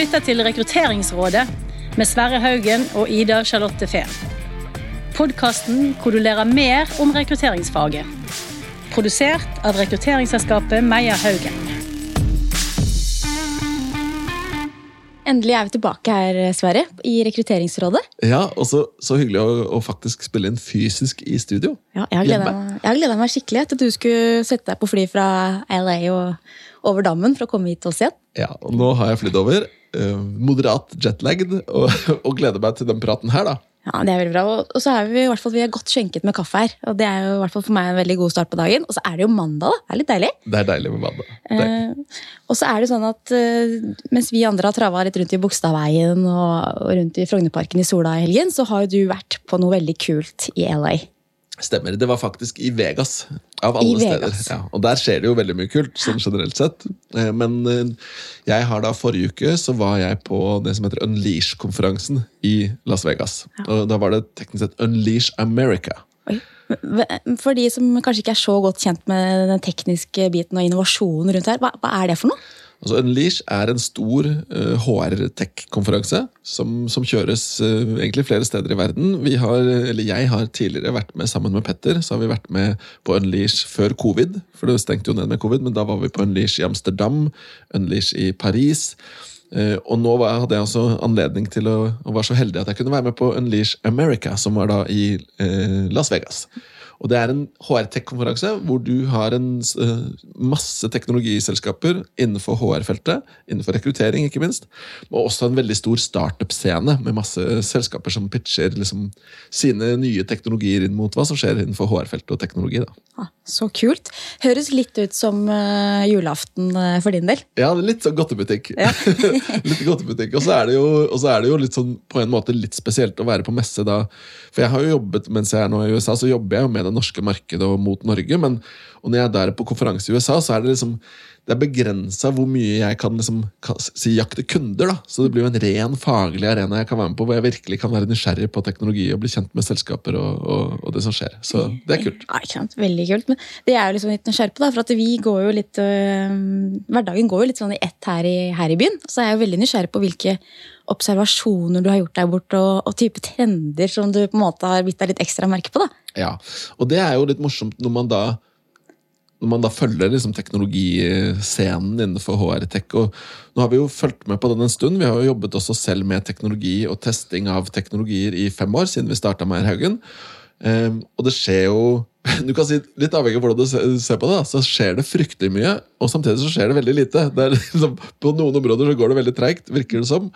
lytter til Rekrutteringsrådet med Sverre Haugen og Ida Charlotte Fehn. Podkasten hvor du lærer mer om rekrutteringsfaget. Produsert av rekrutteringsselskapet Meyer Haugen. Endelig er vi tilbake her, Sverre, i Rekrutteringsrådet. Ja, og så, så hyggelig å, å faktisk spille inn fysisk i studio. Ja, jeg har gleda meg skikkelig til at du skulle sette deg på fly fra LA og over dammen for å komme hit til oss igjen. Ja, og nå har jeg flydd over. eh, moderat jetlagd, og, og gleder meg til den praten her, da. Ja, det er veldig bra. Og, og så er vi i hvert fall vi er godt skjenket med kaffe her. Og det er jo i hvert fall for meg en veldig god start på dagen. Og så er det jo mandag, da. Det er litt deilig. Det er deilig med mandag. Eh, og så er det sånn at eh, mens vi andre har trava litt rundt i Bogstadveien og, og rundt i Frognerparken i Sola i helgen, så har jo du vært på noe veldig kult i LA. Stemmer. Det var faktisk i Vegas, av alle Vegas. steder. Ja, og der skjer det jo veldig mye kult, sånn generelt sett. Eh, Men eh, jeg har da forrige uke så var jeg på det som heter Unleash-konferansen i Las Vegas. Og da var det teknisk sett Unleash America. Oi. For de som kanskje ikke er så godt kjent med den tekniske biten og innovasjonen rundt her, hva, hva er det for noe? Altså Unleash er en stor eh, HR-tech-konferanse som, som kjøres eh, egentlig flere steder i verden. Vi har, eller Jeg har tidligere vært med sammen med Petter så har vi vært med på Unleash før covid. For det stengte jo ned med covid, men da var vi på Unleash i Amsterdam, Unleash i Paris. Eh, og nå var, hadde jeg også anledning til å, å være så heldig at jeg kunne være med på Unleash America, som var da i eh, Las Vegas. Og Det er en HR-tech-konferanse hvor du har en eh, masse teknologiselskaper innenfor HR-feltet, innenfor rekruttering ikke minst, og også en veldig stor startup-scene med masse selskaper som pitcher liksom, sine nye teknologier inn mot hva som skjer innenfor HR-feltet og teknologi. Da. Ah, så kult. Høres litt ut som eh, julaften eh, for din del. Ja, litt sånn godtebutikk. Ja. litt godtebutikk. Og så er, det jo, er det jo litt sånn, på en måte litt spesielt å være på messe da. For jeg har jo jobbet, mens jeg er nå i USA, så jobber jeg jo med det norske markedet og mot Norge. Men når jeg er der på konferanse i USA, så er det liksom det er begrensa hvor mye jeg kan liksom, si jakte kunder. da. Så det blir jo en ren faglig arena jeg kan være med på, hvor jeg virkelig kan være nysgjerrig på teknologi og bli kjent med selskaper og, og, og det som skjer. Så det er kult. Ja, ikke sant? Veldig kult. Men det er jo liksom litt nysgjerrig på, da, for at vi går jo litt øh, Hverdagen går jo litt sånn i ett her i, her i byen. Så er jeg jo veldig nysgjerrig på hvilke observasjoner du har gjort der borte, og, og type trender som du på en måte har bitt deg litt ekstra merke på. da. Ja, og det er jo litt morsomt når man da når man da følger liksom teknologiscenen innenfor HR-tech. og Nå har vi jo fulgt med på den en stund. Vi har jo jobbet også selv med teknologi og testing av teknologier i fem år, siden vi starta med Erhaugen. Ehm, og det skjer jo du kan si, Litt avhengig av hvordan du ser på det, så skjer det fryktelig mye. Og samtidig så skjer det veldig lite. Det liksom, på noen områder så går det veldig treigt, virker det som.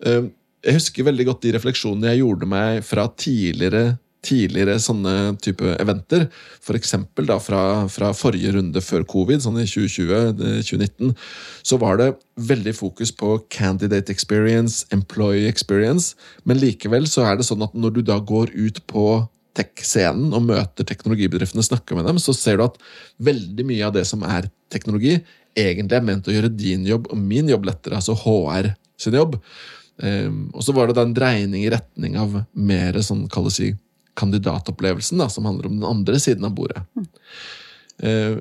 Um, jeg husker veldig godt de refleksjonene jeg gjorde meg fra tidligere tidligere sånne type eventer. For da fra, fra forrige runde før covid, sånn i 2020-2019, så var det veldig fokus på candidate experience, employee experience, men likevel så er det sånn at når du da går ut på tech-scenen og møter teknologibedriftene og snakker med dem, så ser du at veldig mye av det som er teknologi, egentlig er ment å gjøre din jobb og min jobb lettere, altså HR sin jobb. Um, og så var det da en dreining i retning av mer sånn, kall det kandidatopplevelsen, da, som handler om den andre siden av bordet. Eh,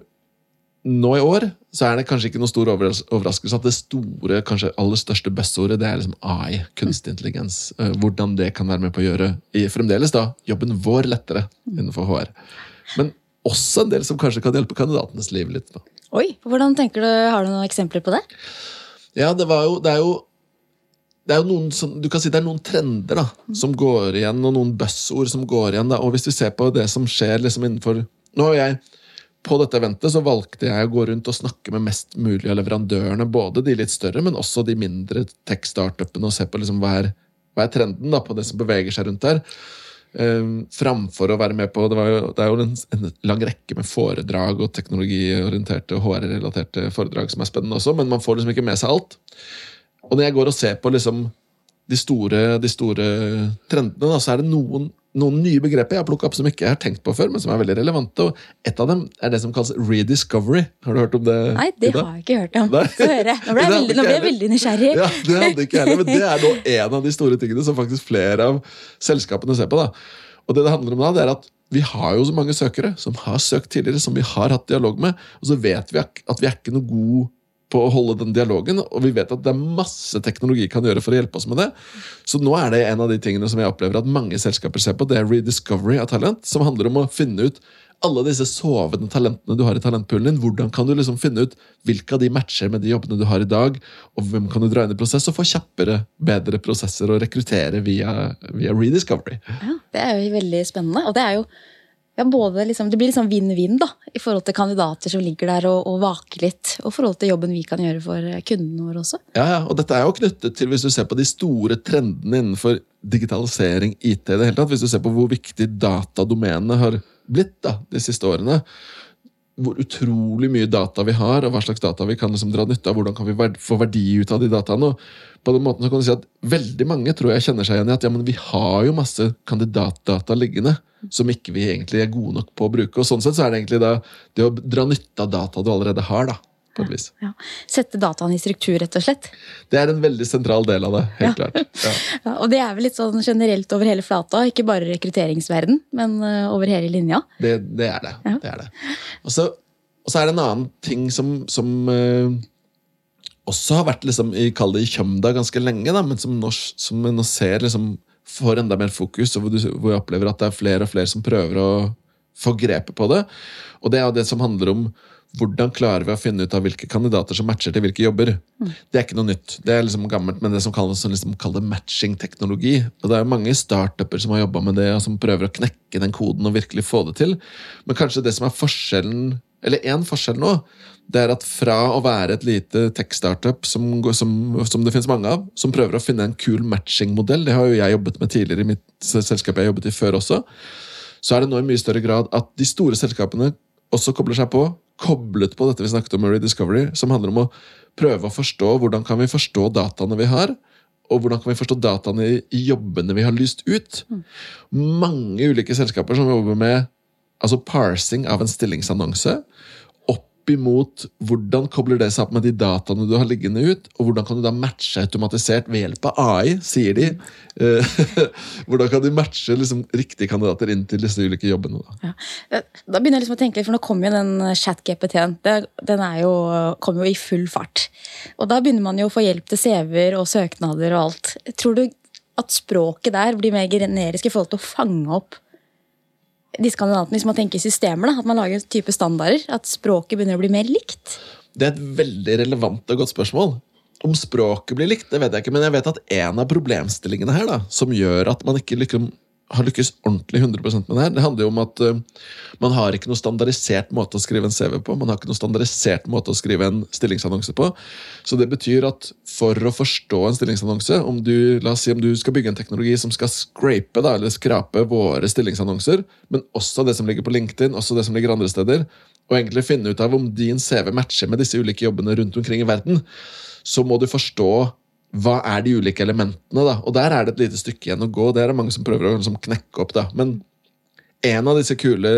nå i år så er det kanskje ikke noe stor overras overraskelse at det store, kanskje aller største buzzordet, det er liksom AI, kunstig intelligens. Eh, hvordan det kan være med på å gjøre i, fremdeles da, jobben vår lettere innenfor HR. Men også en del som kanskje kan hjelpe kandidatenes liv litt. Da. Oi, hvordan tenker du, Har du noen eksempler på det? Ja, det, var jo, det er jo det er jo noen, du kan si det er noen trender da, som går igjen, og noen buzzord som går igjen. Da. Og hvis vi ser på det som skjer liksom innenfor Nå har jeg På dette eventet så valgte jeg å gå rundt og snakke med mest mulig av leverandørene. Både de litt større, men også de mindre tech-startupene, og se på liksom hva, er, hva er trenden da, på det som beveger seg rundt der. Um, framfor å være med på Det, jo, det er jo en, en lang rekke med foredrag og teknologiorienterte HR-relaterte foredrag som er spennende også, men man får liksom ikke med seg alt. Og når jeg går og ser på liksom de store, de store trendene, da, så er det noen, noen nye begreper jeg har plukket opp som ikke jeg har tenkt på før, men som er veldig relevante. og Et av dem er det som kalles rediscovery. Har du hørt om det? Nei, det Ida? har jeg ikke hørt om. Nei. Få høre. Nå ble jeg veldig, nå ble jeg veldig nysgjerrig. Ja, det hadde ikke heller, men det er nå en av de store tingene som faktisk flere av selskapene ser på. da. Og det det handler om da, det er at vi har jo så mange søkere som har søkt tidligere, som vi har hatt dialog med, og så vet vi at vi er ikke noe god på å holde den dialogen, og vi vet at det er masse teknologi kan gjøre for å hjelpe oss med det. Så nå er det en av de tingene som jeg opplever at mange selskaper ser på, det er rediscovery av talent, som handler om å finne ut alle disse sovende talentene du har i talentpoolen din. Hvordan kan du liksom finne ut hvilke av de matcher med de jobbene du har i dag, og hvem kan du dra inn i prosess, og få kjappere, bedre prosesser å rekruttere via, via rediscovery. Ja, Det er jo veldig spennende. Og det er jo ja, både liksom, det blir liksom vinn-vinn da, i forhold til kandidater som ligger der og, og vaker litt. Og i forhold til jobben vi kan gjøre for kundene våre også. Ja, ja, og dette er jo knyttet til hvis du ser på de store trendene innenfor digitalisering, IT i det hele tatt. Hvis du ser på hvor viktig datadomenene har blitt da, de siste årene. Hvor utrolig mye data vi har, og hva slags data vi kan liksom dra nytte av. Hvordan kan vi få verdi ut av de dataene. og på den måten så kan du si at Veldig mange tror jeg kjenner seg igjen i at ja, men vi har jo masse kandidatdata liggende som ikke vi egentlig er gode nok på å bruke. og Sånn sett så er det egentlig da, det å dra nytte av data du allerede har. da, på et vis. Ja. Sette dataen i struktur, rett og slett. Det er en veldig sentral del av det. helt ja. klart. Ja. og det er vel litt sånn generelt over hele flata, ikke bare rekrutteringsverden, men uh, over hele linja. Det, det er det. det, er det. Og, så, og, så, er det en annen ting som, som uh, også har vært liksom, i, i kjømda ganske lenge, da, men som nå, som nå ser liksom, får enda mer fokus, og hvor, du, hvor jeg opplever at det er flere og flere som prøver å få grepet på det. Og det er jo det som handler om hvordan klarer vi å finne ut av hvilke kandidater som matcher til hvilke jobber? Mm. Det er ikke noe nytt. Det er liksom gammelt, men det som kalles liksom, matching-teknologi. Og Det er mange startuper som har jobba med det, og som prøver å knekke den koden og virkelig få det til. Men kanskje det som er forskjellen, eller én forskjell nå, det er at fra å være et lite tech-startup som, som, som, det finnes mange av, som prøver å finne en kul matching-modell, det har jo jeg jobbet med tidligere i mitt selskap jeg jobbet i før også, så er det nå i mye større grad at de store selskapene også kobler seg på, koblet på dette vi snakket om med Rediscovery, som handler om å prøve å forstå hvordan kan vi forstå dataene vi har, og hvordan kan vi forstå dataene i jobbene vi har lyst ut. Mm. Mange ulike selskaper som jobber med altså parsing av en stillingsannonse opp imot hvordan kobler det seg opp med de dataene du har liggende ut, og hvordan kan du da matche automatisert ved hjelp av AI, sier de. Eh, hvordan kan de matche liksom, riktige kandidater inn til disse ulike jobbene? Da, ja. da begynner jeg liksom å tenke litt, for nå kommer jo den chat-GPT-en. Den jo, kommer jo i full fart. Og da begynner man jo å få hjelp til CV-er og søknader og alt. Tror du at språket der blir mer generisk i forhold til å fange opp disse kandidatene, hvis man tenker systemer, da, at man lager en type standarder? At språket begynner å bli mer likt? Det er et veldig relevant og godt spørsmål. Om språket blir likt, det vet jeg ikke, men jeg vet at en av problemstillingene her da, som gjør at man ikke liksom har lykkes ordentlig 100% med det her, det handler jo om at uh, man har ikke noe standardisert måte å skrive en CV på. Man har ikke noe standardisert måte å skrive en stillingsannonse på. Så det betyr at for å forstå en stillingsannonse, om du, la oss si om du skal bygge en teknologi som skal scrape, da, eller skrape våre stillingsannonser, men også det som ligger på LinkedIn, også det som ligger andre steder, og egentlig finne ut av om din CV matcher med disse ulike jobbene rundt omkring i verden, så må du forstå hva er de ulike elementene, da? Og der er det et lite stykke igjen å gå. Det er det mange som prøver å liksom knekke opp. da. Men en av disse kule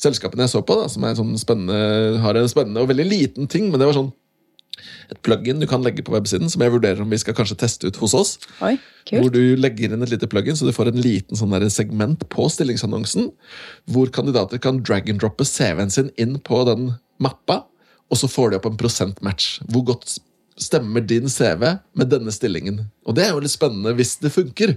selskapene jeg så på, da, som sånn har en spennende og veldig liten ting, men det var sånn et plugin du kan legge på websiden, som jeg vurderer om vi skal kanskje teste ut hos oss. Oi. Hvor du legger inn et lite plugin, så du får en liten sånn segment på stillingsannonsen, hvor kandidater kan drag and droppe CV-en sin inn på den mappa, og så får de opp en prosentmatch. Hvor godt stemmer din CV med denne stillingen. Og det er jo litt spennende hvis det funker.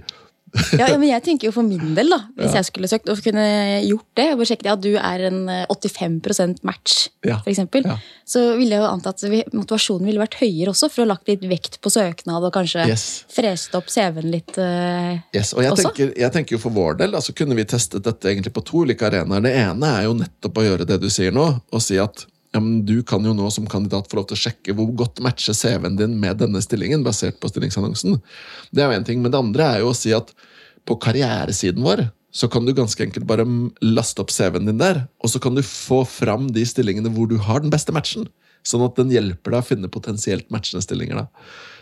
ja, men jeg tenker jo for min del, da, hvis ja. jeg skulle søkt og kunne gjort det, og sjekket at du er en 85 eh, match, ja. f.eks., ja. så ville jeg jo anta at motivasjonen ville vært høyere også, for å ha lagt litt vekt på søknad og kanskje yes. frest opp CV-en litt uh, yes. og jeg også. Tenker, jeg tenker jo For vår del altså kunne vi testet dette egentlig på to ulike arenaer. Det ene er jo nettopp å gjøre det du sier nå, og si at ja, du kan jo nå som kandidat få lov til å sjekke hvor godt matcher CV-en din med denne stillingen, basert på stillingsannonsen. Det er jo en ting, Men det andre er jo å si at på karrieresiden vår så kan du ganske enkelt bare laste opp CV-en din der, og så kan du få fram de stillingene hvor du har den beste matchen. Sånn at den hjelper deg å finne potensielt matchende stillinger. da.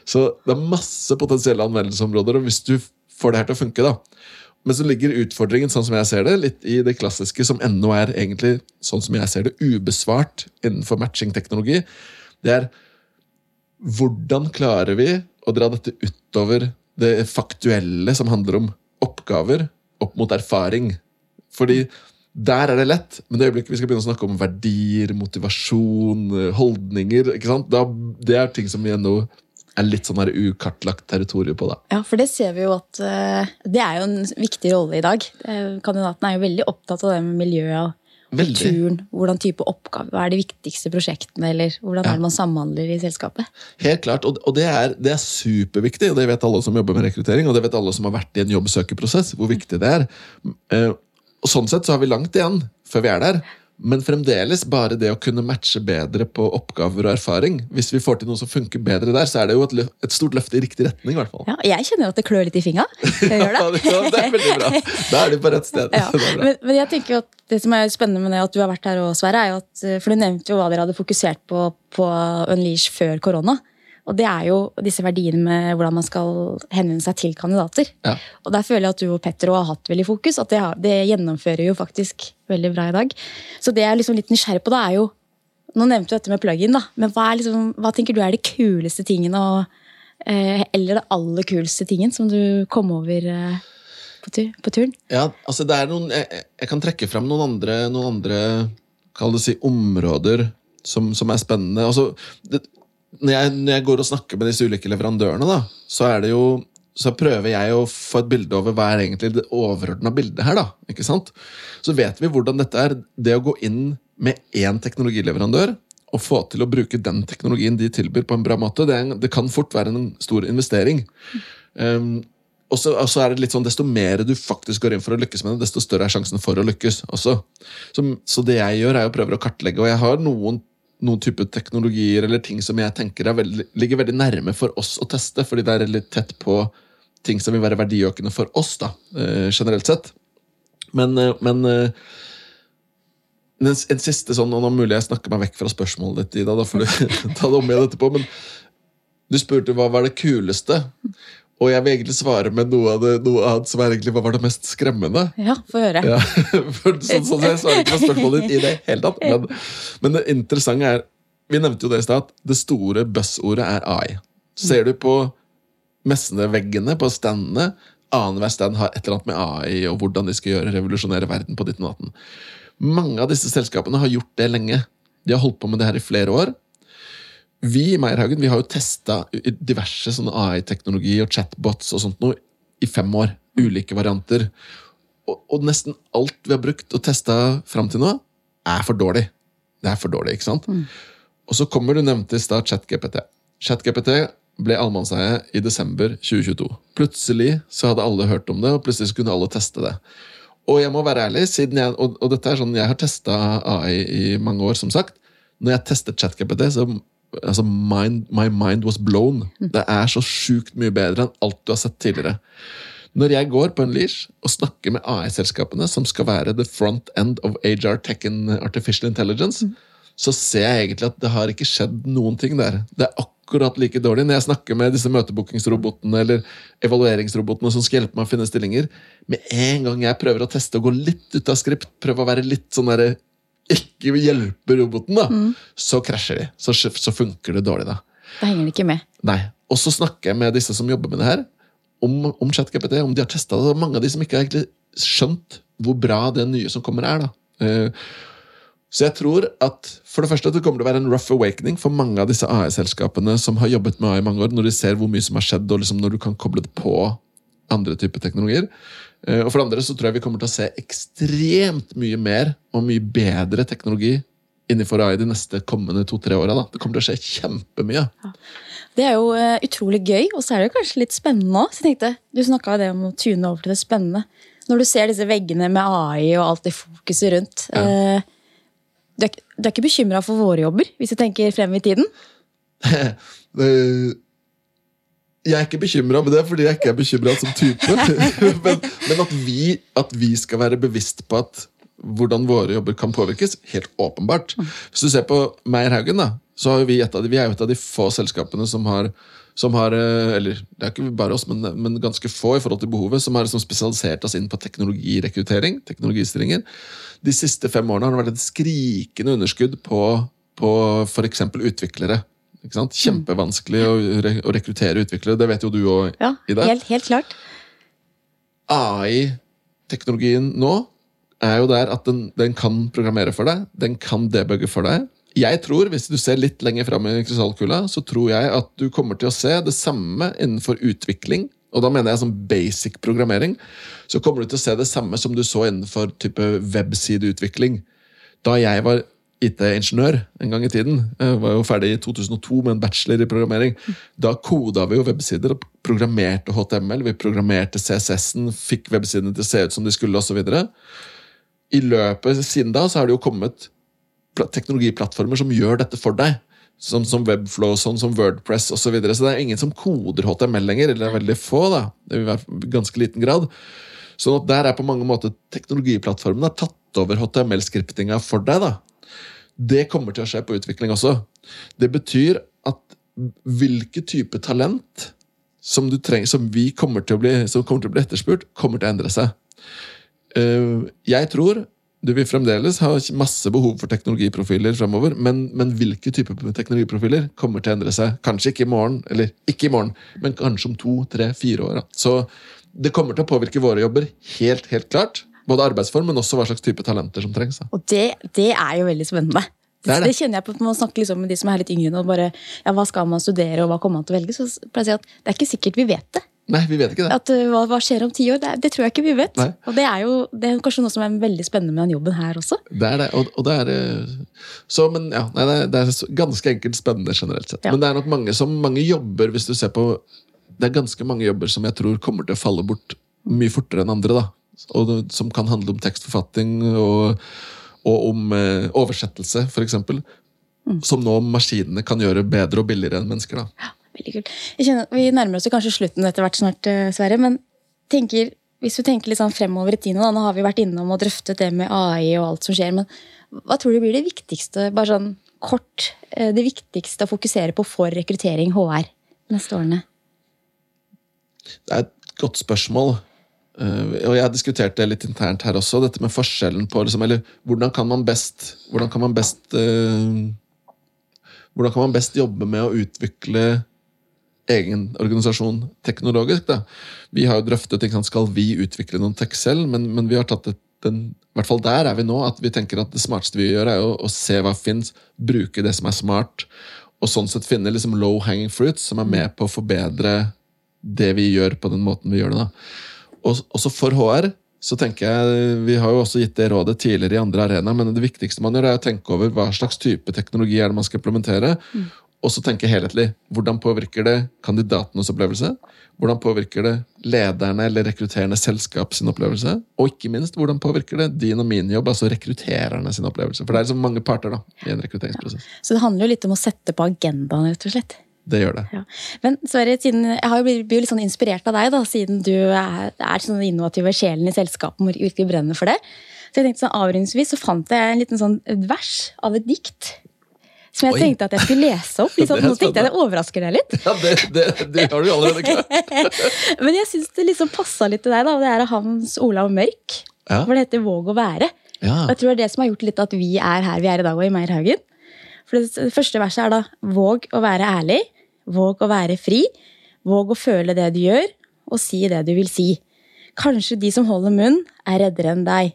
Så det er masse potensielle anvendelsesområder, og hvis du får det her til å funke, da, men så ligger utfordringen sånn som jeg ser det, litt i det klassiske som ennå er egentlig sånn som jeg ser det, ubesvart innenfor matchingteknologi. Det er hvordan klarer vi å dra dette utover det faktuelle som handler om oppgaver, opp mot erfaring? Fordi Der er det lett, men det øyeblikket vi skal begynne å snakke om verdier, motivasjon, holdninger ikke sant? Da, Det er ting som vi ennå er litt sånn her ukartlagt territorium på. da. Ja, for det ser vi jo at uh, det er jo en viktig rolle i dag. Uh, kandidatene er jo veldig opptatt av det med miljøet og Veldig. kulturen. Hvordan type oppgave, Hva er de viktigste prosjektene, eller hvordan er det man samhandler i selskapet? Helt klart, og, og det, er, det er superviktig, og det vet alle som jobber med rekruttering, og det vet alle som har vært i en jobbsøkerprosess, hvor viktig det er. Uh, og Sånn sett så har vi langt igjen før vi er der. Men fremdeles bare det å kunne matche bedre på oppgaver og erfaring. Hvis vi får til noe som funker bedre der, så er det jo et, løft, et stort løft i riktig retning. i hvert fall. Ja, jeg kjenner jo at det klør litt i fingra. Det. Ja, det er veldig bra. Da er de på rett sted. Ja, men, men jeg tenker jo at det som er spennende med det at du har vært her også, Sverre, er jo at eh, For du nevnte jo hva dere hadde fokusert på på Unleash før korona. Og det er jo disse verdiene med hvordan man skal henvende seg til kandidater. Ja. Og der føler jeg at du og Petter har hatt veldig fokus. At det, det gjennomfører jo faktisk veldig bra i dag. Så det jeg er liksom litt nysgjerrig på, da er jo Nå nevnte du dette med plug-in, da. Men hva, er liksom, hva tenker du er de kuleste tingene, og, eh, eller det aller kuleste tingen som du kom over eh, på, tur, på turen? Ja, altså det er noen, jeg, jeg kan trekke fram noen andre, noen andre kall det si, områder som, som er spennende. Altså, det, når, jeg, når jeg går og snakker med disse ulike leverandørene, da, så jo så prøver jeg å få et bilde over hva er egentlig det overordna bildet her. da, ikke sant? Så vet vi hvordan dette er. Det å gå inn med én teknologileverandør og få til å bruke den teknologien de tilbyr på en bra måte, det, det kan fort være en stor investering. Um, og så og er det litt sånn, Desto mer du faktisk går inn for å lykkes med det, desto større er sjansen for å lykkes også. Så, så det jeg gjør, er å prøve å kartlegge. Og jeg har noen, noen type teknologier eller ting som jeg tenker er veldig, ligger veldig nærme for oss å teste, fordi det er litt tett på ting som vil være verdiøkende for oss, da, eh, generelt sett. Men, eh, men eh, en, en siste sånn, og nå mulig jeg snakker meg vekk fra spørsmålet ditt, Ida, da får du ta det om igjen etterpå, men du spurte hva var det kuleste, og jeg vil egentlig svare med noe, av det, noe annet som er egentlig var det mest skremmende. Ja, få høre. Ja, for sånn, sånn jeg svarer ikke på spørsmålet ditt i det hele tatt. Men, men det interessante er Vi nevnte jo det i stad, at det store buzzordet er AI. Ser du på messene, veggene, på standene Annenhver stand har et eller annet med AI og hvordan de skal gjøre revolusjonere verden på ditt og. Mange av disse selskapene har gjort det lenge. De har holdt på med det her i flere år. Vi i Meierhagen vi har jo testa diverse sånne AI-teknologi og chatbots og sånt noe i fem år. Ulike varianter. Og, og nesten alt vi har brukt og testa fram til nå, er for dårlig. Det er for dårlig, ikke sant? Og så kommer du nevnte i stad ChatGPT. ChatGPT ble allmannseie i desember 2022. Plutselig så hadde alle hørt om det, og plutselig kunne alle teste det. Og jeg må være ærlig, siden jeg, og, og dette er sånn, jeg har testa AI i mange år, som sagt. Når jeg testet ChatGPT, så altså mind, my mind was blown. Det er så sjukt mye bedre enn alt du har sett tidligere. Når jeg går på en leash og snakker med AI-selskapene, som skal være the front end of HR Tech and Artificial Intelligence, så ser jeg egentlig at det har ikke skjedd noen ting der. Det er akkurat like dårlig. Når jeg snakker med disse møtebookingsrobotene eller evalueringsrobotene som skal hjelpe meg å finne stillinger, med en gang jeg prøver å teste og gå litt ut av skript, prøve å være litt sånn ikke hjelper roboten, da, så krasjer de. Så, så funker det dårlig, da. Da henger det ikke med. Nei. Og så snakker jeg med disse som jobber med det her, om, om ChatGPT, om de har testa det. Og mange av de som ikke har egentlig skjønt hvor bra det nye som kommer, er. da. Eh, Så jeg tror at for det første at det kommer til å være en rough awakening for mange av disse AI-selskapene som har jobbet med AI i mange år, når de ser hvor mye som har skjedd, og liksom når du kan koble det på andre typer teknologier. Eh, Og for det andre så tror jeg vi kommer til å se ekstremt mye mer og mye bedre teknologi innenfor AI de neste kommende to-tre åra. Det kommer til å skje kjempemye. Det er jo eh, utrolig gøy, og så er det jo kanskje litt spennende òg. Du snakka det om å tune over til det spennende. Når du ser disse veggene med AI og alt det fokuset rundt. eh, du, er, du er ikke bekymra for våre jobber, hvis du tenker frem i tiden? Eh, Jeg er ikke bekymra med det, fordi jeg ikke er bekymra som type. men men at, vi, at vi skal være bevisst på at hvordan våre jobber kan påvirkes, helt åpenbart. Hvis du ser på Meierhaugen, da, så har vi, et av de, vi er et av de få selskapene som har, som har eh, Eller det er ikke bare oss, men, men ganske få i forhold til behovet, som har liksom spesialisert oss inn på teknologirekruttering. teknologistillinger. De siste fem årene har det vært et skrikende underskudd på, på f.eks. utviklere. Kjempevanskelig å, re å rekruttere utviklere. Det vet jo du òg, Ja, Ida. helt, helt klart. AI-teknologien nå er jo der at den, den kan programmere for deg, den kan debugge for deg. Jeg tror, Hvis du ser litt lenger fram i krystallkula, så tror jeg at du kommer til å se det samme innenfor utvikling. Og da mener jeg som basic programmering. Så kommer du til å se det samme som du så innenfor type websideutvikling. Da jeg var IT-ingeniør en gang i tiden, jeg var jo ferdig i 2002 med en bachelor i programmering, da koda vi jo websider og programmerte HTML. Vi programmerte CSS-en, fikk websidene til å se ut som de skulle osv. I løpet siden da så har det jo kommet teknologiplattformer som gjør dette for deg. Som, som Webflow, sånn som Wordpress osv. Så, videre. så det er ingen som koder HTML lenger. Eller det er veldig få, da. Det vil være ganske liten grad. Sånn at der er på mange måter teknologiplattformene tatt over HTML-skriptinga for deg. da. Det kommer til å skje på utvikling også. Det betyr at hvilke type talent som, trenger, som vi kommer til bli, som kommer til å bli etterspurt, kommer til å endre seg. Eh, jeg tror du vil fremdeles ha masse behov for teknologiprofiler fremover, men, men hvilke typer teknologiprofiler kommer til å endre seg? Kanskje ikke i morgen, eller ikke i morgen, men kanskje om to, tre, fire år. Så det kommer til å påvirke våre jobber helt, helt klart. Både arbeidsform, men også hva slags type talenter som trengs. Da. Og det, det er jo veldig spennende. Det det. det. kjenner jeg på når man snakker liksom med de som er litt yngre. Og bare, ja, hva skal man studere, og hva kommer man til å velge? Så pleier jeg at det er ikke sikkert vi vet det. Nei, vi vet ikke det. At, uh, hva, hva skjer om ti år? Det, det tror jeg ikke vi vet. Nei. Og det er jo det er kanskje noe som er veldig spennende med den jobben her også. Det er det, og, og det er eh, Så, men ja, nei, det, er, ganske enkelt spennende generelt sett. Ja. Men det er nok mange som mange jobber, hvis du ser på Det er ganske mange jobber som jeg tror kommer til å falle bort mye fortere enn andre. da. Og som kan handle om tekstforfatting og, og om eh, oversettelse, f.eks. Mm. Som nå maskinene kan gjøre bedre og billigere enn mennesker. da. Veldig kult. Jeg kjenner, vi nærmer oss jo kanskje slutten etter hvert snart, eh, Sverre. Men tenker, hvis du tenker litt sånn fremover i tiden, da, nå har vi vært innom og drøftet det med AI og alt som skjer, men hva tror du blir det viktigste, bare sånn kort, eh, det viktigste å fokusere på for rekruttering HR neste årene? Det er et godt spørsmål. Eh, og jeg har diskutert det litt internt her også, dette med forskjellen på liksom, Eller hvordan kan man best Hvordan kan man best eh, Hvordan kan man best jobbe med å utvikle egen organisasjon teknologisk? da? Vi har jo drøftet ikke sant, skal vi utvikle noen tech selv, men, men vi har tatt et, den, i hvert fall der er vi nå, at vi tenker at det smarteste vi gjør, er å, å se hva fins, bruke det som er smart, og sånn sett finne liksom low hanging fruits som er med på å forbedre det vi gjør på den måten vi gjør det. da. Og, også for HR så tenker jeg, Vi har jo også gitt det rådet tidligere i andre arenaer, men det viktigste man gjør, er å tenke over hva slags type teknologi er det man skal implementere. Og så tenke helhetlig. Hvordan påvirker det kandidatenes opplevelse? Hvordan påvirker det lederne eller rekrutterende selskap sin opplevelse? Og ikke minst, hvordan påvirker det din og min jobb, altså rekruttererne sin opplevelse? For det er liksom mange parter da, i en rekrutteringsprosess. Så det handler jo litt om å sette på agendaen, rett og slett. Det gjør det. Ja. Men Sverre, siden, jeg har jo blitt, litt sånn inspirert av deg, da, siden du er, er sånn innovative sjelen i selskapet og virkelig brenner for det. Så jeg tenkte sånn Avrundsvis så fant jeg en liten sånn vers av et dikt. Som jeg Oi. tenkte at jeg skulle lese opp. Liksom. Nå tenkte jeg det overrasker deg litt. Ja, det, det, det har du allerede klart. Men jeg syns det liksom passa litt til deg. da, og Det er av Hans Olav Mørk. Ja. For det heter Våg å være. Ja. Og jeg tror det er det som har gjort litt at vi er her vi er i dag, og i Meierhaugen. For det, det første verset er da Våg å være ærlig. Våg å være fri. Våg å føle det du gjør, og si det du vil si. Kanskje de som holder munn, er reddere enn deg.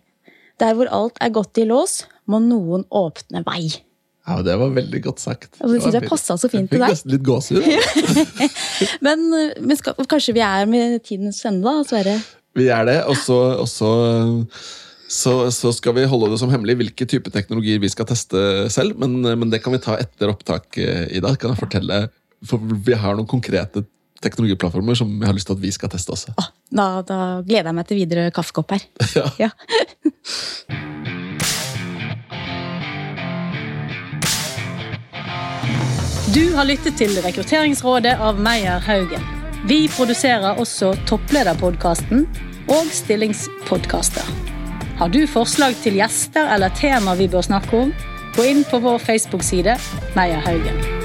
Der hvor alt er godt i lås, må noen åpne vei. Ja, Det var veldig godt sagt. Og det jeg var passet så fint Jeg til fikk deg. nesten litt gåsehud. Men, men skal, kanskje vi er med tidens ende, da, Sverre? Vi er det, og så, og så, så, så skal vi holde det som hemmelig hvilke type teknologier vi skal teste selv. Men, men det kan vi ta etter opptak eh, i dag. Kan jeg fortelle, for Vi har noen konkrete teknologiplattformer som jeg har lyst til at vi skal teste også. Da, da gleder jeg meg til videre kaffekopp her. Ja. Ja. Du har lyttet til Rekrutteringsrådet av Meyer Haugen. Vi produserer også Topplederpodkasten og Stillingspodkaster. Har du forslag til gjester eller tema vi bør snakke om? Gå inn på vår Facebook-side Meyer Haugen.